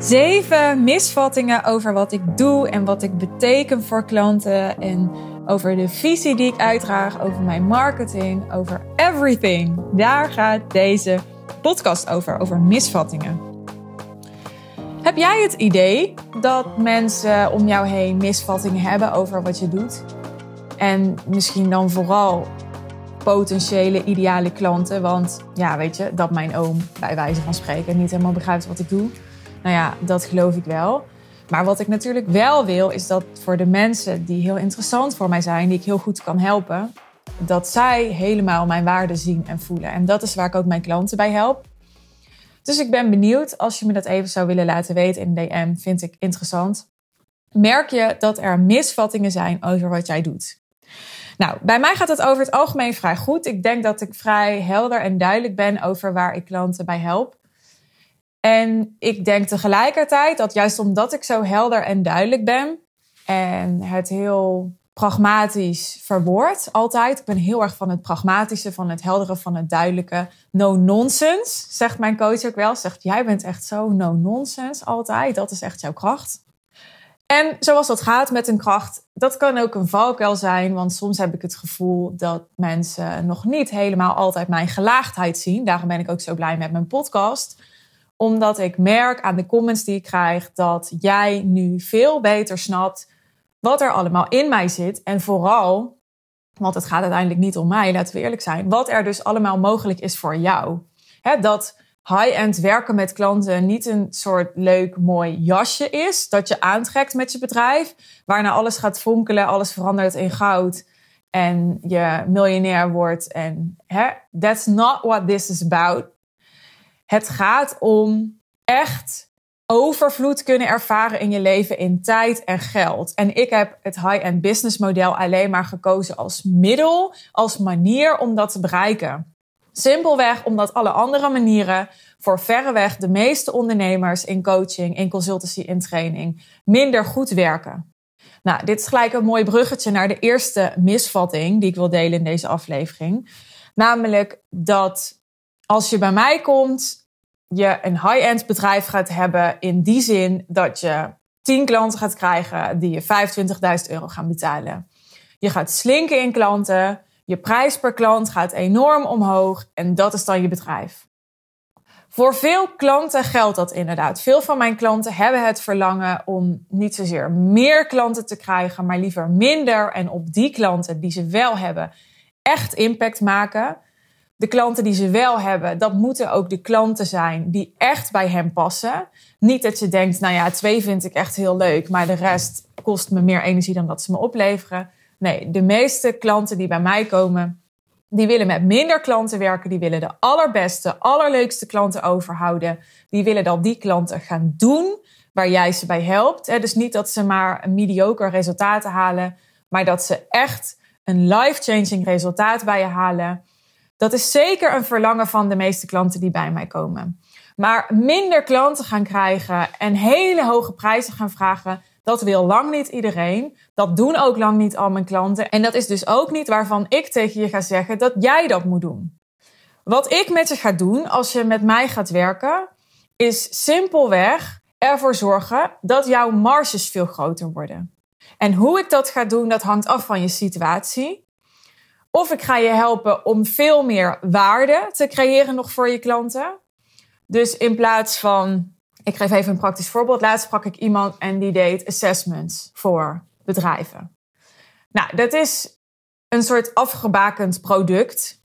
Zeven misvattingen over wat ik doe en wat ik beteken voor klanten. En over de visie die ik uitdraag, over mijn marketing, over everything. Daar gaat deze podcast over, over misvattingen. Heb jij het idee dat mensen om jou heen misvattingen hebben over wat je doet? En misschien dan vooral potentiële ideale klanten. Want ja, weet je, dat mijn oom bij wijze van spreken niet helemaal begrijpt wat ik doe. Nou ja, dat geloof ik wel. Maar wat ik natuurlijk wel wil, is dat voor de mensen die heel interessant voor mij zijn, die ik heel goed kan helpen, dat zij helemaal mijn waarde zien en voelen. En dat is waar ik ook mijn klanten bij help. Dus ik ben benieuwd, als je me dat even zou willen laten weten in DM, vind ik interessant. Merk je dat er misvattingen zijn over wat jij doet? Nou, bij mij gaat het over het algemeen vrij goed. Ik denk dat ik vrij helder en duidelijk ben over waar ik klanten bij help. En ik denk tegelijkertijd dat juist omdat ik zo helder en duidelijk ben en het heel pragmatisch verwoord altijd. Ik ben heel erg van het pragmatische, van het heldere, van het duidelijke. No nonsense, zegt mijn coach ook wel. Zegt, jij bent echt zo no nonsense altijd. Dat is echt jouw kracht. En zoals dat gaat met een kracht, dat kan ook een valkuil zijn. Want soms heb ik het gevoel dat mensen nog niet helemaal altijd mijn gelaagdheid zien. Daarom ben ik ook zo blij met mijn podcast. Omdat ik merk aan de comments die ik krijg dat jij nu veel beter snapt wat er allemaal in mij zit. En vooral, want het gaat uiteindelijk niet om mij, laten we eerlijk zijn, wat er dus allemaal mogelijk is voor jou. dat high-end werken met klanten niet een soort leuk, mooi jasje is dat je aantrekt met je bedrijf, waarna alles gaat fonkelen, alles verandert in goud en je miljonair wordt. En hè, that's not what this is about. Het gaat om echt overvloed kunnen ervaren in je leven in tijd en geld. En ik heb het high-end business model alleen maar gekozen als middel, als manier om dat te bereiken. Simpelweg omdat alle andere manieren voor verreweg de meeste ondernemers in coaching, in consultancy, in training minder goed werken. Nou, dit is gelijk een mooi bruggetje naar de eerste misvatting die ik wil delen in deze aflevering. Namelijk dat als je bij mij komt, je een high-end bedrijf gaat hebben in die zin dat je 10 klanten gaat krijgen die je 25.000 euro gaan betalen. Je gaat slinken in klanten. Je prijs per klant gaat enorm omhoog en dat is dan je bedrijf. Voor veel klanten geldt dat inderdaad. Veel van mijn klanten hebben het verlangen om niet zozeer meer klanten te krijgen, maar liever minder en op die klanten die ze wel hebben echt impact maken. De klanten die ze wel hebben, dat moeten ook de klanten zijn die echt bij hen passen. Niet dat je denkt, nou ja, twee vind ik echt heel leuk, maar de rest kost me meer energie dan dat ze me opleveren. Nee, de meeste klanten die bij mij komen, die willen met minder klanten werken. Die willen de allerbeste, allerleukste klanten overhouden. Die willen dat die klanten gaan doen waar jij ze bij helpt. Dus niet dat ze maar mediocre resultaten halen, maar dat ze echt een life-changing resultaat bij je halen. Dat is zeker een verlangen van de meeste klanten die bij mij komen. Maar minder klanten gaan krijgen en hele hoge prijzen gaan vragen, dat wil lang niet iedereen. Dat doen ook lang niet al mijn klanten. En dat is dus ook niet waarvan ik tegen je ga zeggen dat jij dat moet doen. Wat ik met je ga doen als je met mij gaat werken, is simpelweg ervoor zorgen dat jouw marges veel groter worden. En hoe ik dat ga doen, dat hangt af van je situatie. Of ik ga je helpen om veel meer waarde te creëren nog voor je klanten. Dus in plaats van ik geef even een praktisch voorbeeld. Laatst sprak ik iemand en die deed assessments voor bedrijven. Nou, dat is een soort afgebakend product.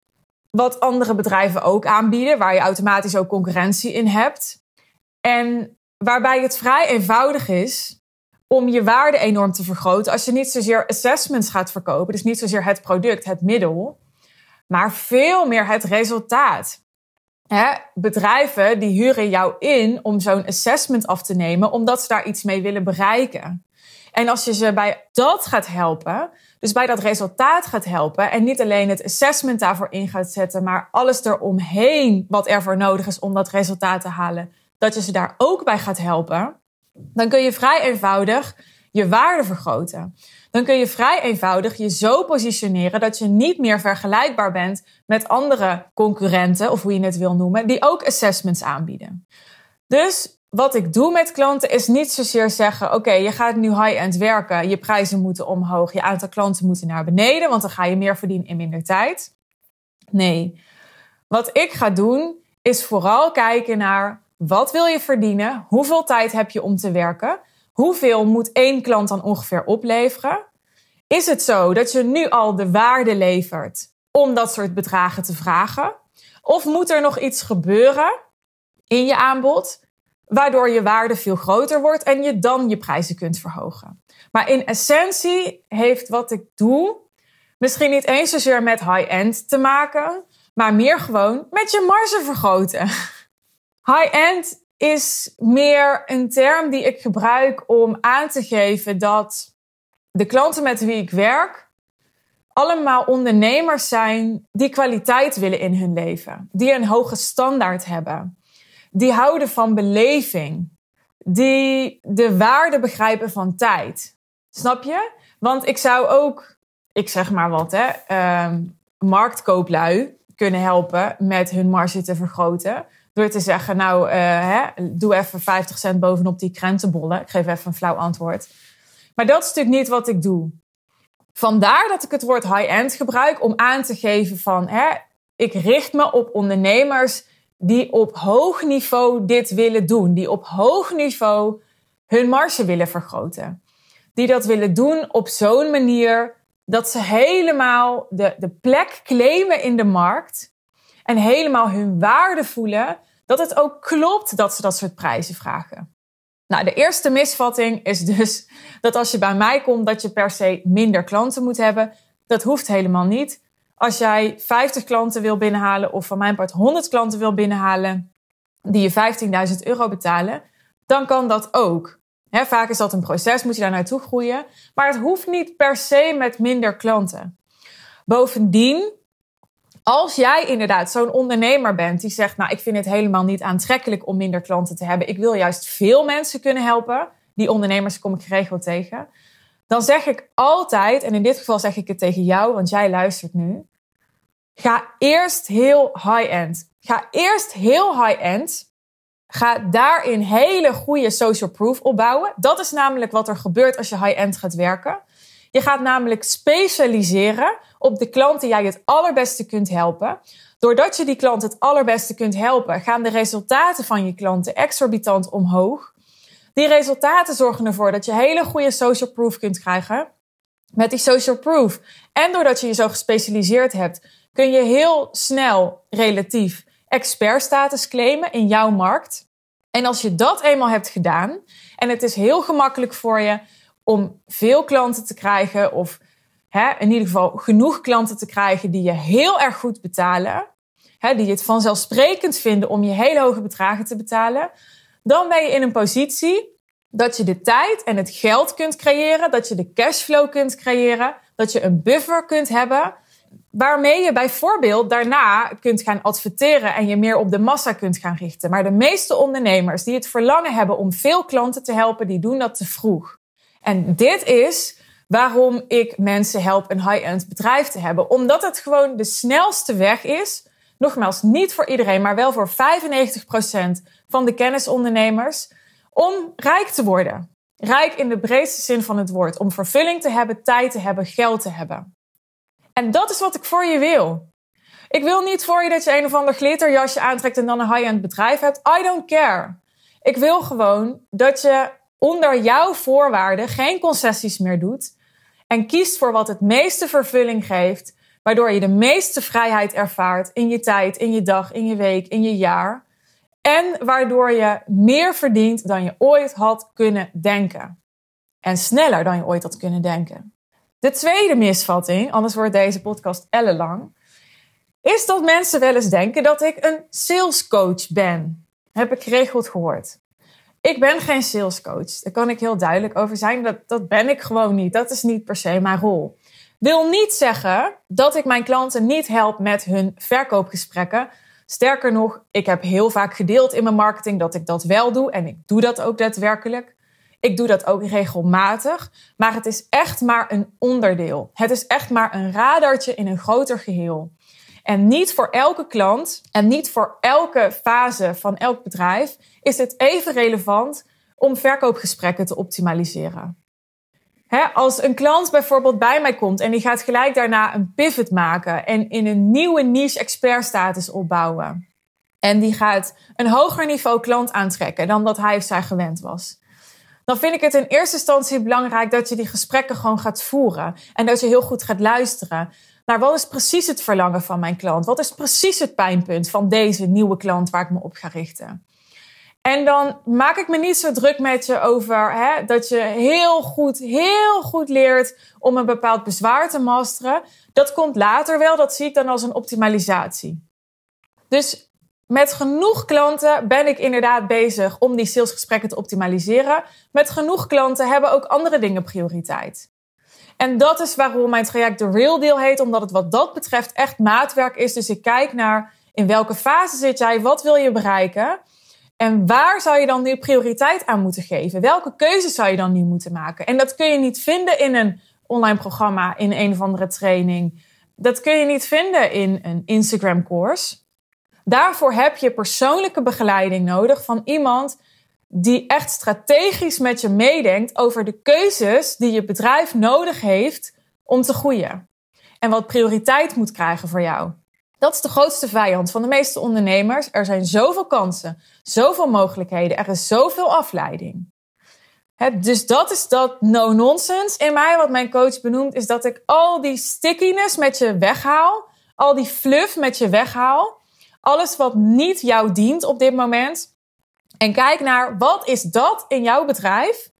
Wat andere bedrijven ook aanbieden, waar je automatisch ook concurrentie in hebt. En waarbij het vrij eenvoudig is om je waarde enorm te vergroten. Als je niet zozeer assessments gaat verkopen, dus niet zozeer het product, het middel, maar veel meer het resultaat. Bedrijven die huren jou in om zo'n assessment af te nemen, omdat ze daar iets mee willen bereiken. En als je ze bij dat gaat helpen, dus bij dat resultaat gaat helpen en niet alleen het assessment daarvoor in gaat zetten, maar alles eromheen wat ervoor nodig is om dat resultaat te halen, dat je ze daar ook bij gaat helpen, dan kun je vrij eenvoudig je waarde vergroten dan kun je vrij eenvoudig je zo positioneren dat je niet meer vergelijkbaar bent met andere concurrenten, of hoe je het wil noemen, die ook assessments aanbieden. Dus wat ik doe met klanten is niet zozeer zeggen: oké, je gaat nu high-end werken, je prijzen moeten omhoog, je aantal klanten moeten naar beneden, want dan ga je meer verdienen in minder tijd. Nee, wat ik ga doen is vooral kijken naar wat wil je verdienen, hoeveel tijd heb je om te werken, hoeveel moet één klant dan ongeveer opleveren. Is het zo dat je nu al de waarde levert om dat soort bedragen te vragen? Of moet er nog iets gebeuren in je aanbod waardoor je waarde veel groter wordt en je dan je prijzen kunt verhogen. Maar in essentie heeft wat ik doe misschien niet eens zozeer met high-end te maken, maar meer gewoon met je marge vergroten. High-end is meer een term die ik gebruik om aan te geven dat de klanten met wie ik werk allemaal ondernemers zijn die kwaliteit willen in hun leven, die een hoge standaard hebben die houden van beleving. Die de waarde begrijpen van tijd. Snap je? Want ik zou ook, ik zeg maar wat, hè, uh, marktkooplui kunnen helpen met hun marge te vergroten. Door te zeggen, nou, uh, hè, doe even 50 cent bovenop die krentenbollen. Ik geef even een flauw antwoord. Maar dat is natuurlijk niet wat ik doe. Vandaar dat ik het woord high-end gebruik om aan te geven van, hè, ik richt me op ondernemers die op hoog niveau dit willen doen. Die op hoog niveau hun marge willen vergroten. Die dat willen doen op zo'n manier dat ze helemaal de, de plek claimen in de markt. En helemaal hun waarde voelen. Dat het ook klopt dat ze dat soort prijzen vragen. Nou, de eerste misvatting is dus dat als je bij mij komt, dat je per se minder klanten moet hebben. Dat hoeft helemaal niet. Als jij 50 klanten wil binnenhalen of van mijn part 100 klanten wil binnenhalen die je 15.000 euro betalen, dan kan dat ook. vaak is dat een proces, moet je daar naartoe groeien. Maar het hoeft niet per se met minder klanten. Bovendien, als jij inderdaad zo'n ondernemer bent die zegt, nou ik vind het helemaal niet aantrekkelijk om minder klanten te hebben. Ik wil juist veel mensen kunnen helpen. Die ondernemers kom ik geregeld tegen. Dan zeg ik altijd, en in dit geval zeg ik het tegen jou, want jij luistert nu. Ga eerst heel high-end. Ga eerst heel high-end. Ga daarin hele goede social proof opbouwen. Dat is namelijk wat er gebeurt als je high-end gaat werken. Je gaat namelijk specialiseren op de klant die jij het allerbeste kunt helpen. Doordat je die klant het allerbeste kunt helpen, gaan de resultaten van je klanten exorbitant omhoog. Die resultaten zorgen ervoor dat je hele goede social proof kunt krijgen. Met die social proof. En doordat je je zo gespecialiseerd hebt, kun je heel snel relatief expertstatus claimen in jouw markt. En als je dat eenmaal hebt gedaan, en het is heel gemakkelijk voor je om veel klanten te krijgen, of hè, in ieder geval genoeg klanten te krijgen die je heel erg goed betalen, hè, die het vanzelfsprekend vinden om je hele hoge bedragen te betalen, dan ben je in een positie dat je de tijd en het geld kunt creëren, dat je de cashflow kunt creëren, dat je een buffer kunt hebben waarmee je bijvoorbeeld daarna kunt gaan adverteren en je meer op de massa kunt gaan richten. Maar de meeste ondernemers die het verlangen hebben om veel klanten te helpen, die doen dat te vroeg. En dit is waarom ik mensen help een high-end bedrijf te hebben. Omdat het gewoon de snelste weg is. Nogmaals, niet voor iedereen, maar wel voor 95% van de kennisondernemers. Om rijk te worden. Rijk in de breedste zin van het woord. Om vervulling te hebben, tijd te hebben, geld te hebben. En dat is wat ik voor je wil. Ik wil niet voor je dat je een of ander glitterjasje aantrekt en dan een high-end bedrijf hebt. I don't care. Ik wil gewoon dat je onder jouw voorwaarden geen concessies meer doet. En kiest voor wat het meeste vervulling geeft. Waardoor je de meeste vrijheid ervaart in je tijd, in je dag, in je week, in je jaar. En waardoor je meer verdient dan je ooit had kunnen denken. En sneller dan je ooit had kunnen denken. De tweede misvatting, anders wordt deze podcast ellenlang, is dat mensen wel eens denken dat ik een salescoach ben. Heb ik geregeld gehoord. Ik ben geen salescoach. Daar kan ik heel duidelijk over zijn. Dat, dat ben ik gewoon niet. Dat is niet per se mijn rol. Wil niet zeggen dat ik mijn klanten niet help met hun verkoopgesprekken. Sterker nog, ik heb heel vaak gedeeld in mijn marketing dat ik dat wel doe. En ik doe dat ook daadwerkelijk. Ik doe dat ook regelmatig, maar het is echt maar een onderdeel. Het is echt maar een radartje in een groter geheel. En niet voor elke klant en niet voor elke fase van elk bedrijf is het even relevant om verkoopgesprekken te optimaliseren. als een klant bijvoorbeeld bij mij komt en die gaat gelijk daarna een pivot maken en in een nieuwe niche expertstatus opbouwen. En die gaat een hoger niveau klant aantrekken dan dat hij of zij gewend was. Dan vind ik het in eerste instantie belangrijk dat je die gesprekken gewoon gaat voeren. En dat je heel goed gaat luisteren naar wat is precies het verlangen van mijn klant? Wat is precies het pijnpunt van deze nieuwe klant waar ik me op ga richten? En dan maak ik me niet zo druk met je over hè, dat je heel goed, heel goed leert om een bepaald bezwaar te masteren. Dat komt later wel, dat zie ik dan als een optimalisatie. Dus met genoeg klanten ben ik inderdaad bezig om die salesgesprekken te optimaliseren. Met genoeg klanten hebben ook andere dingen prioriteit. En dat is waarom mijn traject de Real Deal heet, omdat het wat dat betreft echt maatwerk is. Dus ik kijk naar in welke fase zit jij, wat wil je bereiken en waar zou je dan nu prioriteit aan moeten geven? Welke keuzes zou je dan nu moeten maken? En dat kun je niet vinden in een online programma, in een of andere training. Dat kun je niet vinden in een Instagram course. Daarvoor heb je persoonlijke begeleiding nodig van iemand die echt strategisch met je meedenkt over de keuzes die je bedrijf nodig heeft om te groeien. En wat prioriteit moet krijgen voor jou. Dat is de grootste vijand van de meeste ondernemers. Er zijn zoveel kansen, zoveel mogelijkheden, er is zoveel afleiding. dus dat is dat no-nonsense in mij, wat mijn coach benoemt, is dat ik al die stickiness met je weghaal, al die fluff met je weghaal, alles wat niet jou dient op dit moment. En kijk naar wat is dat in jouw bedrijf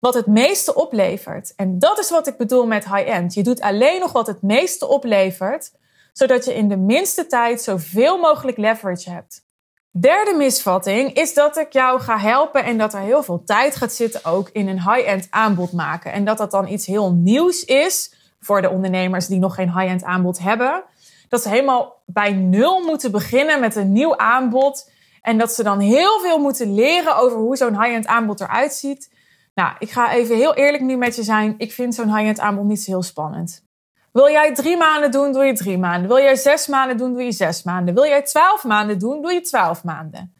wat het meeste oplevert. En dat is wat ik bedoel met high-end. Je doet alleen nog wat het meeste oplevert zodat je in de minste tijd zoveel mogelijk leverage hebt. Derde misvatting is dat ik jou ga helpen en dat er heel veel tijd gaat zitten ook in een high-end aanbod maken. En dat dat dan iets heel nieuws is voor de ondernemers die nog geen high-end aanbod hebben. Dat ze helemaal bij nul moeten beginnen met een nieuw aanbod. En dat ze dan heel veel moeten leren over hoe zo'n high-end aanbod eruit ziet. Nou, ik ga even heel eerlijk nu met je zijn. Ik vind zo'n high-end aanbod niet zo heel spannend. Wil jij drie maanden doen, doe je drie maanden. Wil jij zes maanden doen, doe je zes maanden. Wil jij twaalf maanden doen, doe je twaalf maanden.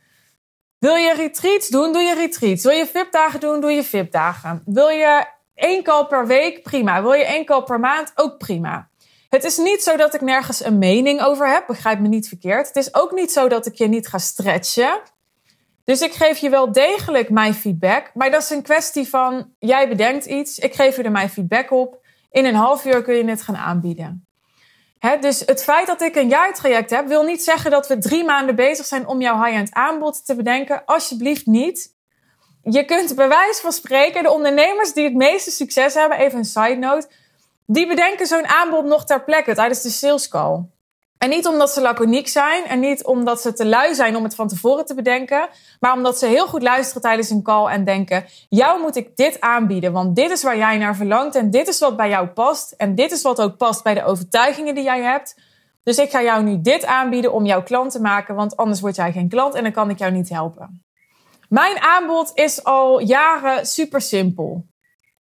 Wil je retreats doen, doe je retreats. Wil je VIP-dagen doen, doe je VIP-dagen. Wil je één call per week, prima. Wil je één call per maand, ook prima. Het is niet zo dat ik nergens een mening over heb, begrijp me niet verkeerd. Het is ook niet zo dat ik je niet ga stretchen. Dus ik geef je wel degelijk mijn feedback. Maar dat is een kwestie van, jij bedenkt iets, ik geef je er mijn feedback op. In een half uur kun je het gaan aanbieden. dus het feit dat ik een jaartraject heb, wil niet zeggen dat we drie maanden bezig zijn om jouw high-end aanbod te bedenken. Alsjeblieft niet. Je kunt bij wijze van spreken, de ondernemers die het meeste succes hebben, even een side note, die bedenken zo'n aanbod nog ter plekke tijdens de sales call. En niet omdat ze laconiek zijn en niet omdat ze te lui zijn om het van tevoren te bedenken, maar omdat ze heel goed luisteren tijdens een call en denken: jou moet ik dit aanbieden, want dit is waar jij naar verlangt en dit is wat bij jou past en dit is wat ook past bij de overtuigingen die jij hebt. Dus ik ga jou nu dit aanbieden om jouw klant te maken, want anders word jij geen klant en dan kan ik jou niet helpen. Mijn aanbod is al jaren super simpel.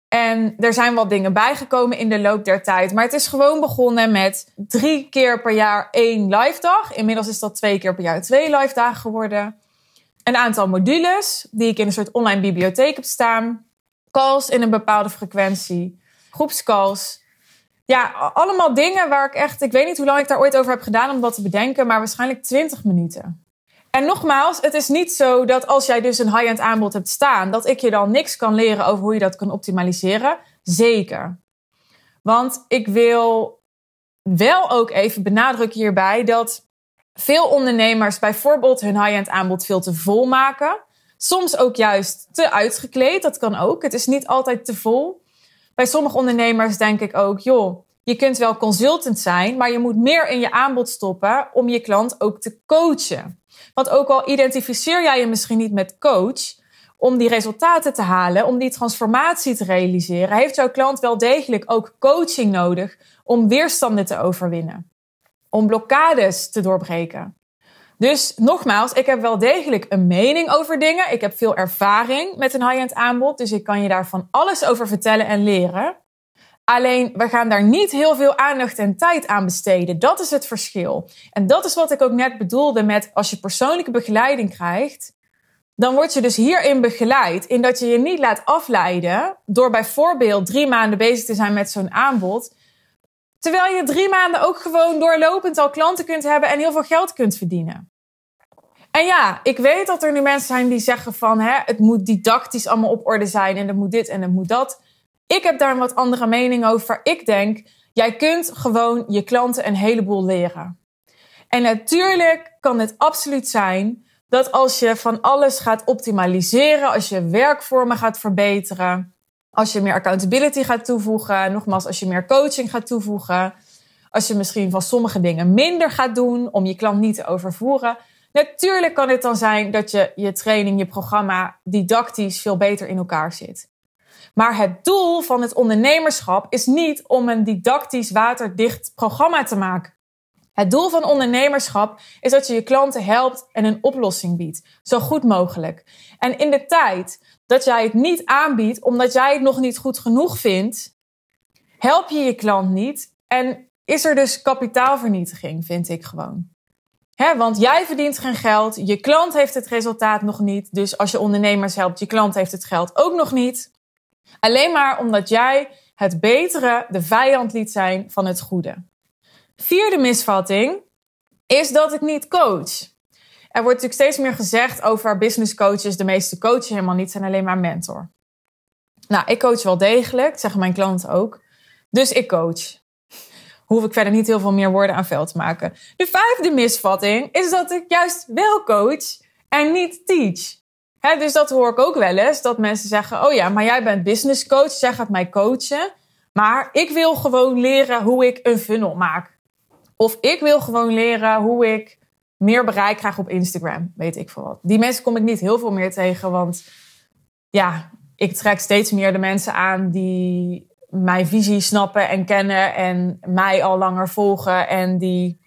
En er zijn wat dingen bijgekomen in de loop der tijd. Maar het is gewoon begonnen met drie keer per jaar één live dag. Inmiddels is dat twee keer per jaar twee live dagen geworden. Een aantal modules die ik in een soort online bibliotheek heb staan. Calls in een bepaalde frequentie. Groepscalls. Ja, allemaal dingen waar ik echt... Ik weet niet hoe lang ik daar ooit over heb gedaan om dat te bedenken. Maar waarschijnlijk 20 minuten. En nogmaals, het is niet zo dat als jij dus een high-end aanbod hebt staan, dat ik je dan niks kan leren over hoe je dat kan optimaliseren. Zeker. Want ik wil wel ook even benadrukken hierbij dat veel ondernemers bijvoorbeeld hun high-end aanbod veel te vol maken. Soms ook juist te uitgekleed, dat kan ook. Het is niet altijd te vol. Bij sommige ondernemers denk ik ook, joh, je kunt wel consultant zijn, maar je moet meer in je aanbod stoppen om je klant ook te coachen. Want ook al identificeer jij je misschien niet met coach, om die resultaten te halen, om die transformatie te realiseren, heeft jouw klant wel degelijk ook coaching nodig om weerstanden te overwinnen, om blokkades te doorbreken. Dus nogmaals, ik heb wel degelijk een mening over dingen. Ik heb veel ervaring met een high-end aanbod, dus ik kan je daar van alles over vertellen en leren. Alleen we gaan daar niet heel veel aandacht en tijd aan besteden. Dat is het verschil. En dat is wat ik ook net bedoelde met als je persoonlijke begeleiding krijgt, dan word je dus hierin begeleid. In dat je je niet laat afleiden door bijvoorbeeld drie maanden bezig te zijn met zo'n aanbod. Terwijl je drie maanden ook gewoon doorlopend al klanten kunt hebben en heel veel geld kunt verdienen. En ja, ik weet dat er nu mensen zijn die zeggen van hè, het moet didactisch allemaal op orde zijn en het moet dit en het moet dat. Ik heb daar een wat andere mening over. Ik denk, jij kunt gewoon je klanten een heleboel leren. En natuurlijk kan het absoluut zijn dat als je van alles gaat optimaliseren, als je werkvormen gaat verbeteren, als je meer accountability gaat toevoegen, nogmaals, als je meer coaching gaat toevoegen, als je misschien van sommige dingen minder gaat doen om je klant niet te overvoeren. Natuurlijk kan het dan zijn dat je je training, je programma didactisch veel beter in elkaar zit. Maar het doel van het ondernemerschap is niet om een didactisch waterdicht programma te maken. Het doel van ondernemerschap is dat je je klanten helpt en een oplossing biedt, zo goed mogelijk. En in de tijd dat jij het niet aanbiedt omdat jij het nog niet goed genoeg vindt, help je je klant niet en is er dus kapitaalvernietiging, vind ik gewoon. Want jij verdient geen geld, je klant heeft het resultaat nog niet. Dus als je ondernemers helpt, je klant heeft het geld ook nog niet. Alleen maar omdat jij het betere de vijand liet zijn van het goede. Vierde misvatting is dat ik niet coach. Er wordt natuurlijk steeds meer gezegd over business coaches. De meeste coachen helemaal niet, zijn alleen maar mentor. Nou, ik coach wel degelijk, zeggen mijn klanten ook. Dus ik coach. Hoef ik verder niet heel veel meer woorden aan veld te maken. De vijfde misvatting is dat ik juist wel coach en niet teach dus dat hoor ik ook wel eens. Dat mensen zeggen: Oh ja, maar jij bent business coach. Jij gaat mij coachen. Maar ik wil gewoon leren hoe ik een funnel maak. Of ik wil gewoon leren hoe ik meer bereik krijg op Instagram. Weet ik veel wat. Die mensen kom ik niet heel veel meer tegen. Want ja, ik trek steeds meer de mensen aan die mijn visie snappen en kennen. En mij al langer volgen. En die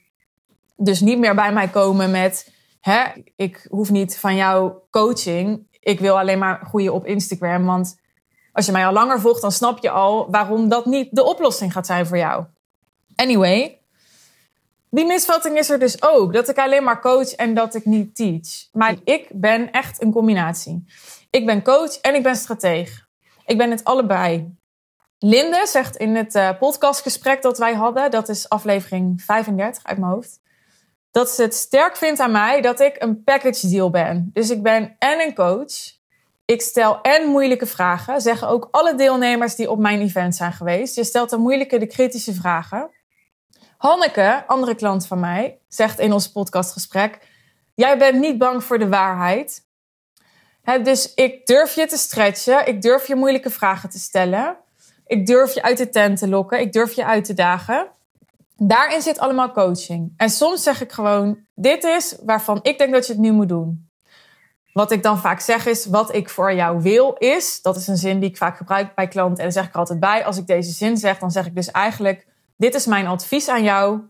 dus niet meer bij mij komen met hè, ik hoef niet van jou coaching. Ik wil alleen maar groeien op Instagram. Want als je mij al langer volgt, dan snap je al waarom dat niet de oplossing gaat zijn voor jou. Anyway, die misvatting is er dus ook. Dat ik alleen maar coach en dat ik niet teach. Maar ik ben echt een combinatie. Ik ben coach en ik ben strateeg. Ik ben het allebei. Linde zegt in het uh, podcastgesprek dat wij hadden, dat is aflevering 35 uit mijn hoofd dat ze het sterk vindt aan mij dat ik een package deal ben. Dus ik ben en een coach. Ik stel en moeilijke vragen. Zeggen ook alle deelnemers die op mijn event zijn geweest. Je stelt de moeilijke, de kritische vragen. Hanneke, andere klant van mij, zegt in ons podcastgesprek: Jij bent niet bang voor de waarheid. dus ik durf je te stretchen. Ik durf je moeilijke vragen te stellen. Ik durf je uit de tent te lokken. Ik durf je uit te dagen. Daarin zit allemaal coaching. En soms zeg ik gewoon: dit is waarvan ik denk dat je het nu moet doen. Wat ik dan vaak zeg is: wat ik voor jou wil is. Dat is een zin die ik vaak gebruik bij klanten. En daar zeg ik er altijd bij. Als ik deze zin zeg, dan zeg ik dus eigenlijk: dit is mijn advies aan jou.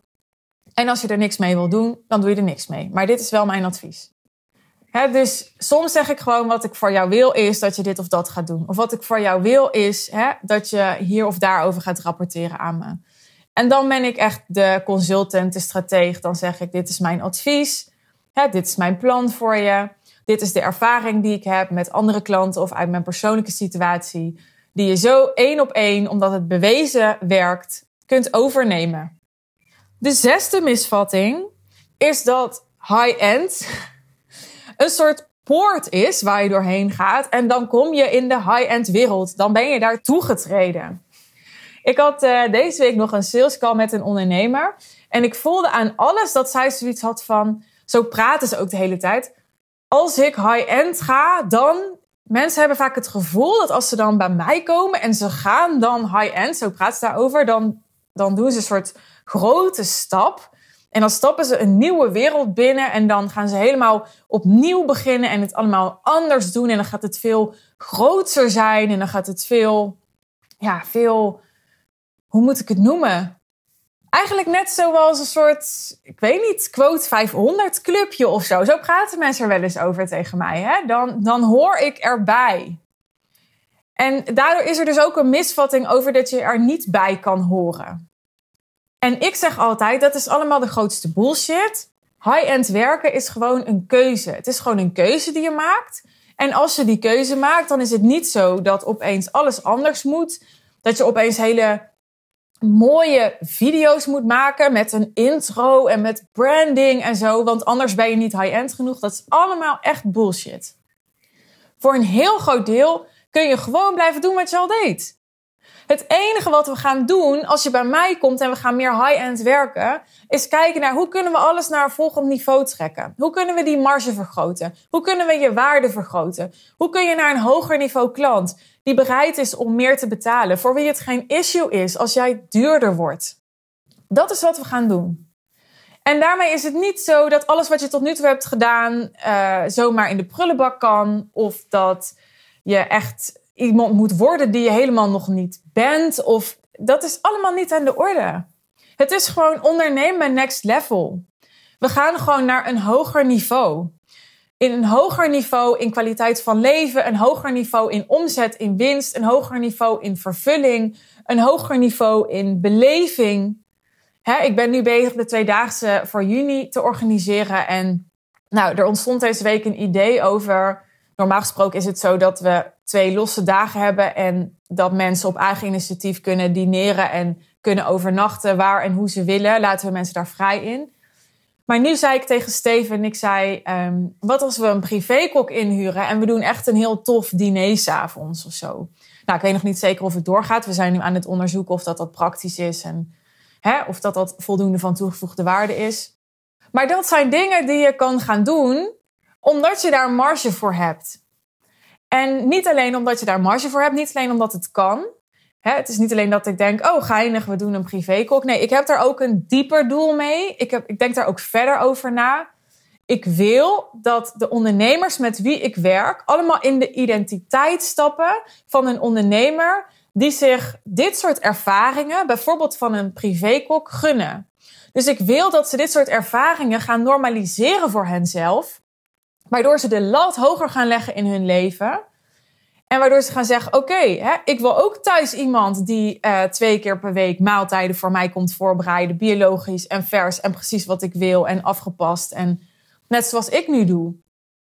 En als je er niks mee wil doen, dan doe je er niks mee. Maar dit is wel mijn advies. dus soms zeg ik gewoon wat ik voor jou wil is dat je dit of dat gaat doen. Of wat ik voor jou wil is dat je hier of daarover gaat rapporteren aan me. En dan ben ik echt de consultant, de strateeg. Dan zeg ik, dit is mijn advies. Hè, dit is mijn plan voor je. Dit is de ervaring die ik heb met andere klanten of uit mijn persoonlijke situatie. Die je zo één op één, omdat het bewezen werkt, kunt overnemen. De zesde misvatting is dat high-end een soort poort is waar je doorheen gaat. En dan kom je in de high-end wereld. Dan ben je daar toegetreden. Ik had uh, deze week nog een sales call met een ondernemer. En ik voelde aan alles dat zij zoiets had van. Zo praten ze ook de hele tijd. Als ik high-end ga, dan. Mensen hebben vaak het gevoel dat als ze dan bij mij komen en ze gaan dan high-end, zo praat ze daarover, dan, dan doen ze een soort grote stap. En dan stappen ze een nieuwe wereld binnen en dan gaan ze helemaal opnieuw beginnen en het allemaal anders doen. En dan gaat het veel groter zijn en dan gaat het veel, ja, veel hoe moet ik het noemen? Eigenlijk net zoals een soort, ik weet niet, quote 500 clubje of zo. Zo praten mensen er wel eens over tegen mij. Hè? Dan, dan hoor ik erbij. En daardoor is er dus ook een misvatting over dat je er niet bij kan horen. En ik zeg altijd, dat is allemaal de grootste bullshit. High-end werken is gewoon een keuze. Het is gewoon een keuze die je maakt. En als je die keuze maakt, dan is het niet zo dat opeens alles anders moet. Dat je opeens hele mooie video's moet maken met een intro en met branding en zo. Want anders ben je niet high-end genoeg. Dat is allemaal echt bullshit. Voor een heel groot deel kun je gewoon blijven doen wat je al deed. Het enige wat we gaan doen als je bij mij komt en we gaan meer high-end werken, is kijken naar hoe kunnen we alles naar een volgend niveau trekken. Hoe kunnen we die marge vergroten? Hoe kunnen we je waarde vergroten? Hoe kun je naar een hoger niveau klant die bereid is om meer te betalen, voor wie het geen issue is als jij duurder wordt? Dat is wat we gaan doen. En daarmee is het niet zo dat alles wat je tot nu toe hebt gedaan uh, zomaar in de prullenbak kan. Of dat je echt iemand moet worden die je helemaal nog niet bent. Of dat is allemaal niet aan de orde. Het is gewoon ondernemen next level. We gaan gewoon naar een hoger niveau. In een hoger niveau in kwaliteit van leven, een hoger niveau in omzet, in winst, een hoger niveau in vervulling, een hoger niveau in beleving. ik ben nu bezig de tweedaagse voor juni te organiseren. En nou, er ontstond deze week een idee over. Normaal gesproken is het zo dat we twee losse dagen hebben en dat mensen op eigen initiatief kunnen dineren en kunnen overnachten waar en hoe ze willen. Laten we mensen daar vrij in. Maar nu zei ik tegen Steven, ik zei, um, wat als we een privékok inhuren en we doen echt een heel tof diner s'avonds of zo. Nou, ik weet nog niet zeker of het doorgaat. We zijn nu aan het onderzoeken of dat dat praktisch is en hè, of dat dat voldoende van toegevoegde waarde is. Maar dat zijn dingen die je kan gaan doen omdat je daar marge voor hebt. En niet alleen omdat je daar marge voor hebt, niet alleen omdat het kan. Hè, het is niet alleen dat ik denk, oh geinig, we doen een privékok. Nee, ik heb daar ook een dieper doel mee. Ik, heb, ik denk daar ook verder over na. Ik wil dat de ondernemers met wie ik werk allemaal in de identiteit stappen van een ondernemer die zich dit soort ervaringen, bijvoorbeeld van een privékok, gunnen. Dus ik wil dat ze dit soort ervaringen gaan normaliseren voor henzelf. Waardoor ze de lat hoger gaan leggen in hun leven. En waardoor ze gaan zeggen: Oké, ik wil ook thuis iemand die uh, twee keer per week maaltijden voor mij komt voorbereiden. Biologisch en vers en precies wat ik wil en afgepast. En net zoals ik nu doe.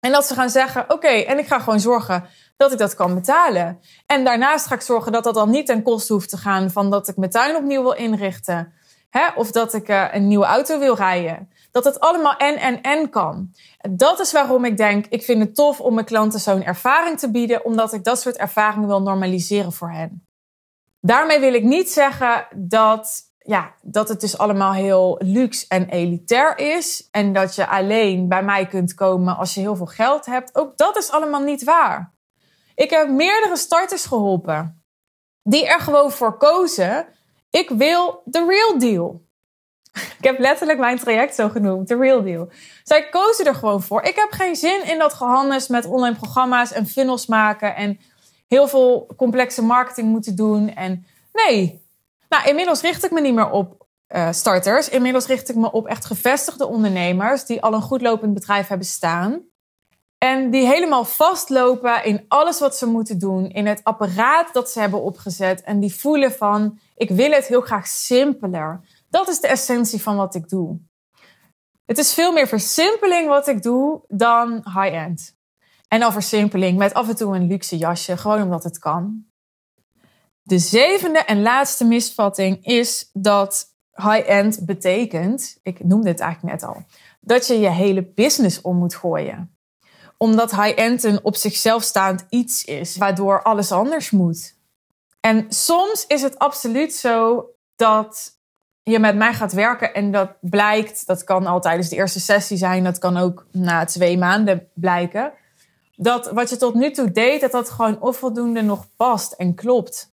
En dat ze gaan zeggen: Oké, en ik ga gewoon zorgen dat ik dat kan betalen. En daarnaast ga ik zorgen dat dat dan niet ten koste hoeft te gaan van dat ik mijn tuin opnieuw wil inrichten. Hè? Of dat ik uh, een nieuwe auto wil rijden. Dat het allemaal en en en kan. Dat is waarom ik denk, ik vind het tof om mijn klanten zo'n ervaring te bieden, omdat ik dat soort ervaringen wil normaliseren voor hen. Daarmee wil ik niet zeggen dat, ja, dat het dus allemaal heel luxe en elitair is. En dat je alleen bij mij kunt komen als je heel veel geld hebt. Ook dat is allemaal niet waar. Ik heb meerdere starters geholpen die er gewoon voor kozen. Ik wil de real deal. Ik heb letterlijk mijn traject zo genoemd, de real deal. Zij kozen er gewoon voor. Ik heb geen zin in dat gehandels met online programma's en funnels maken en heel veel complexe marketing moeten doen. En nee, nou, inmiddels richt ik me niet meer op uh, starters. Inmiddels richt ik me op echt gevestigde ondernemers die al een goed lopend bedrijf hebben staan. En die helemaal vastlopen in alles wat ze moeten doen, in het apparaat dat ze hebben opgezet. En die voelen van, ik wil het heel graag simpeler. Dat is de essentie van wat ik doe. Het is veel meer versimpeling wat ik doe dan high-end. En dan versimpeling met af en toe een luxe jasje, gewoon omdat het kan. De zevende en laatste misvatting is dat high-end betekent, ik noemde het eigenlijk net al, dat je je hele business om moet gooien. Omdat high-end een op zichzelf staand iets is, waardoor alles anders moet. En soms is het absoluut zo dat je met mij gaat werken en dat blijkt, dat kan al tijdens de eerste sessie zijn, dat kan ook na twee maanden blijken, dat wat je tot nu toe deed, dat dat gewoon onvoldoende nog past en klopt.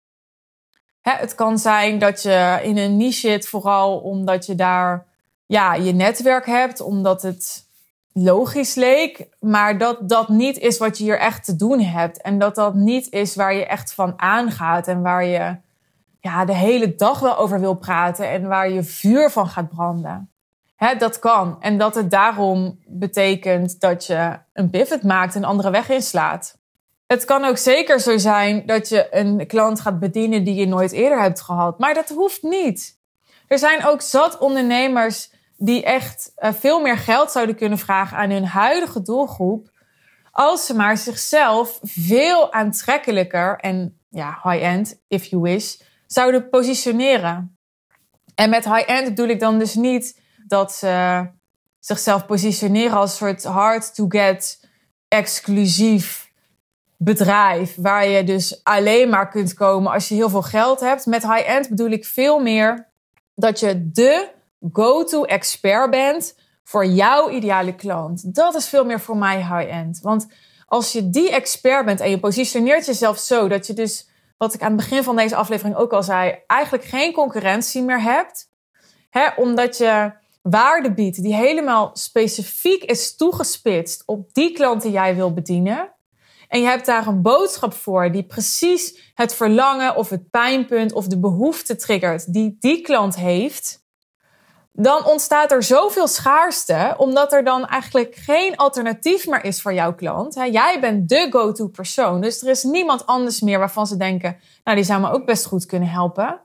Hè, het kan zijn dat je in een niche zit, vooral omdat je daar ja, je netwerk hebt, omdat het logisch leek, maar dat dat niet is wat je hier echt te doen hebt. En dat dat niet is waar je echt van aangaat en waar je ja, de hele dag wel over wil praten en waar je vuur van gaat branden. Hè, dat kan. En dat het daarom betekent dat je een pivot maakt, een andere weg inslaat. Het kan ook zeker zo zijn dat je een klant gaat bedienen die je nooit eerder hebt gehad. Maar dat hoeft niet. Er zijn ook zat ondernemers die echt uh, veel meer geld zouden kunnen vragen aan hun huidige doelgroep. Als ze maar zichzelf veel aantrekkelijker en ja, high-end, if you wish, zouden positioneren. En met high-end bedoel ik dan dus niet dat ze zichzelf positioneren als soort hard to get, exclusief bedrijf. Waar je dus alleen maar kunt komen als je heel veel geld hebt. Met high-end bedoel ik veel meer dat je de go-to expert bent voor jouw ideale klant. Dat is veel meer voor mij high-end. Want als je die expert bent en je positioneert jezelf zo dat je dus, wat ik aan het begin van deze aflevering ook al zei, eigenlijk geen concurrentie meer hebt. Hè, omdat je waarde biedt die helemaal specifiek is toegespitst op die klant die jij wil bedienen. En je hebt daar een boodschap voor die precies het verlangen of het pijnpunt of de behoefte triggert die die klant heeft. Dan ontstaat er zoveel schaarste, omdat er dan eigenlijk geen alternatief meer is voor jouw klant. Jij bent de go-to persoon, dus er is niemand anders meer waarvan ze denken, nou die zou me ook best goed kunnen helpen.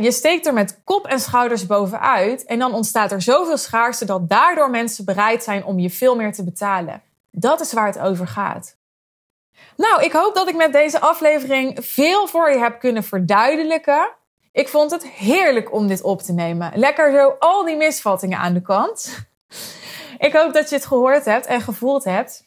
je steekt er met kop en schouders bovenuit en dan ontstaat er zoveel schaarste dat daardoor mensen bereid zijn om je veel meer te betalen. Dat is waar het over gaat. Nou, ik hoop dat ik met deze aflevering veel voor je heb kunnen verduidelijken. Ik vond het heerlijk om dit op te nemen. Lekker zo al die misvattingen aan de kant. Ik hoop dat je het gehoord hebt en gevoeld hebt.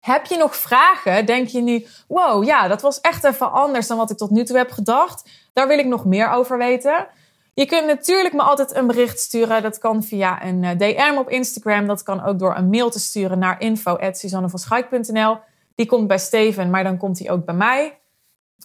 Heb je nog vragen? Denk je nu, wow, ja, dat was echt even anders dan wat ik tot nu toe heb gedacht. Daar wil ik nog meer over weten. Je kunt natuurlijk me altijd een bericht sturen. Dat kan via een eh, DM op Instagram. Dat kan ook door een mail te sturen naar info.suzannevanschaik.nl. Die komt bij Steven, maar dan komt hij ook bij mij.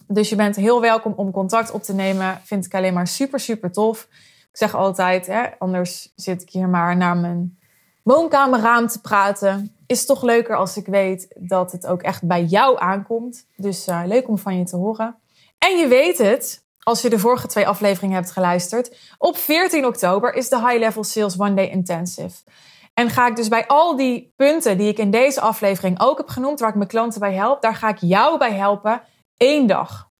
Dus je bent heel welkom om contact op te nemen. Vind ik alleen maar super, super tof. Ik zeg altijd, hè, anders zit ik hier maar naar mijn woonkamerraam te praten. Is toch leuker als ik weet dat het ook echt bij jou aankomt. Dus uh, leuk om van je te horen. En je weet het, als je de vorige twee afleveringen hebt geluisterd. Op 14 oktober is de High Level Sales One Day Intensive. En ga ik dus bij al die punten die ik in deze aflevering ook heb genoemd, waar ik mijn klanten bij help, daar ga ik jou bij helpen. Eén dag.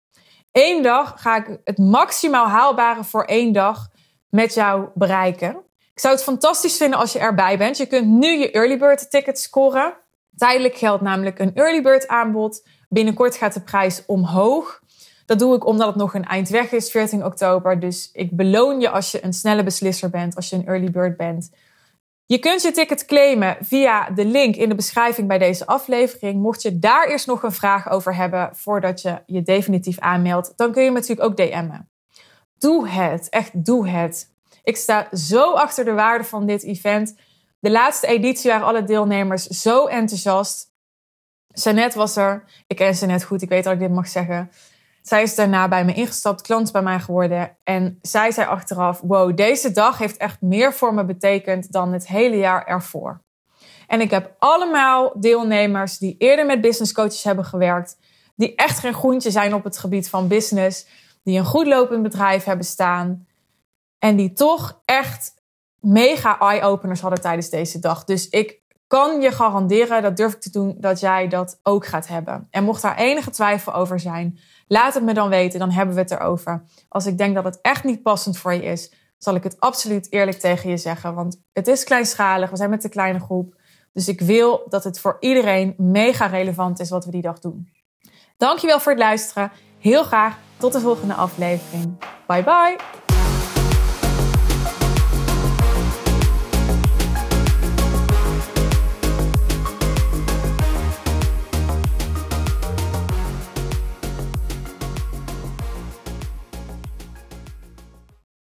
Eén dag ga ik het maximaal haalbare voor één dag met jou bereiken. Ik zou het fantastisch vinden als je erbij bent. Je kunt nu je early bird ticket scoren. Tijdelijk geldt namelijk een early bird aanbod. Binnenkort gaat de prijs omhoog. Dat doe ik omdat het nog een eind weg is, 14 oktober. Dus ik beloon je als je een snelle beslisser bent, als je een early bird bent. Je kunt je ticket claimen via de link in de beschrijving bij deze aflevering. Mocht je daar eerst nog een vraag over hebben voordat je je definitief aanmeldt, dan kun je me natuurlijk ook DM'en. Doe het, echt doe het. Ik sta zo achter de waarde van dit event. De laatste editie waren alle deelnemers zo enthousiast. Sanet was er. Ik ken Sanet goed, ik weet dat ik dit mag zeggen. Zij is daarna bij me ingestapt, klant bij mij geworden. En zij zei achteraf: Wow, deze dag heeft echt meer voor me betekend dan het hele jaar ervoor. En ik heb allemaal deelnemers die eerder met business coaches hebben gewerkt, die echt geen groentje zijn op het gebied van business, die een goed lopend bedrijf hebben staan en die toch echt mega eye-openers hadden tijdens deze dag. Dus ik kan je garanderen, dat durf ik te doen, dat jij dat ook gaat hebben. En mocht daar enige twijfel over zijn, Laat het me dan weten, dan hebben we het erover. Als ik denk dat het echt niet passend voor je is, zal ik het absoluut eerlijk tegen je zeggen. Want het is kleinschalig, we zijn met een kleine groep. Dus ik wil dat het voor iedereen mega relevant is wat we die dag doen. Dankjewel voor het luisteren. Heel graag tot de volgende aflevering. Bye bye.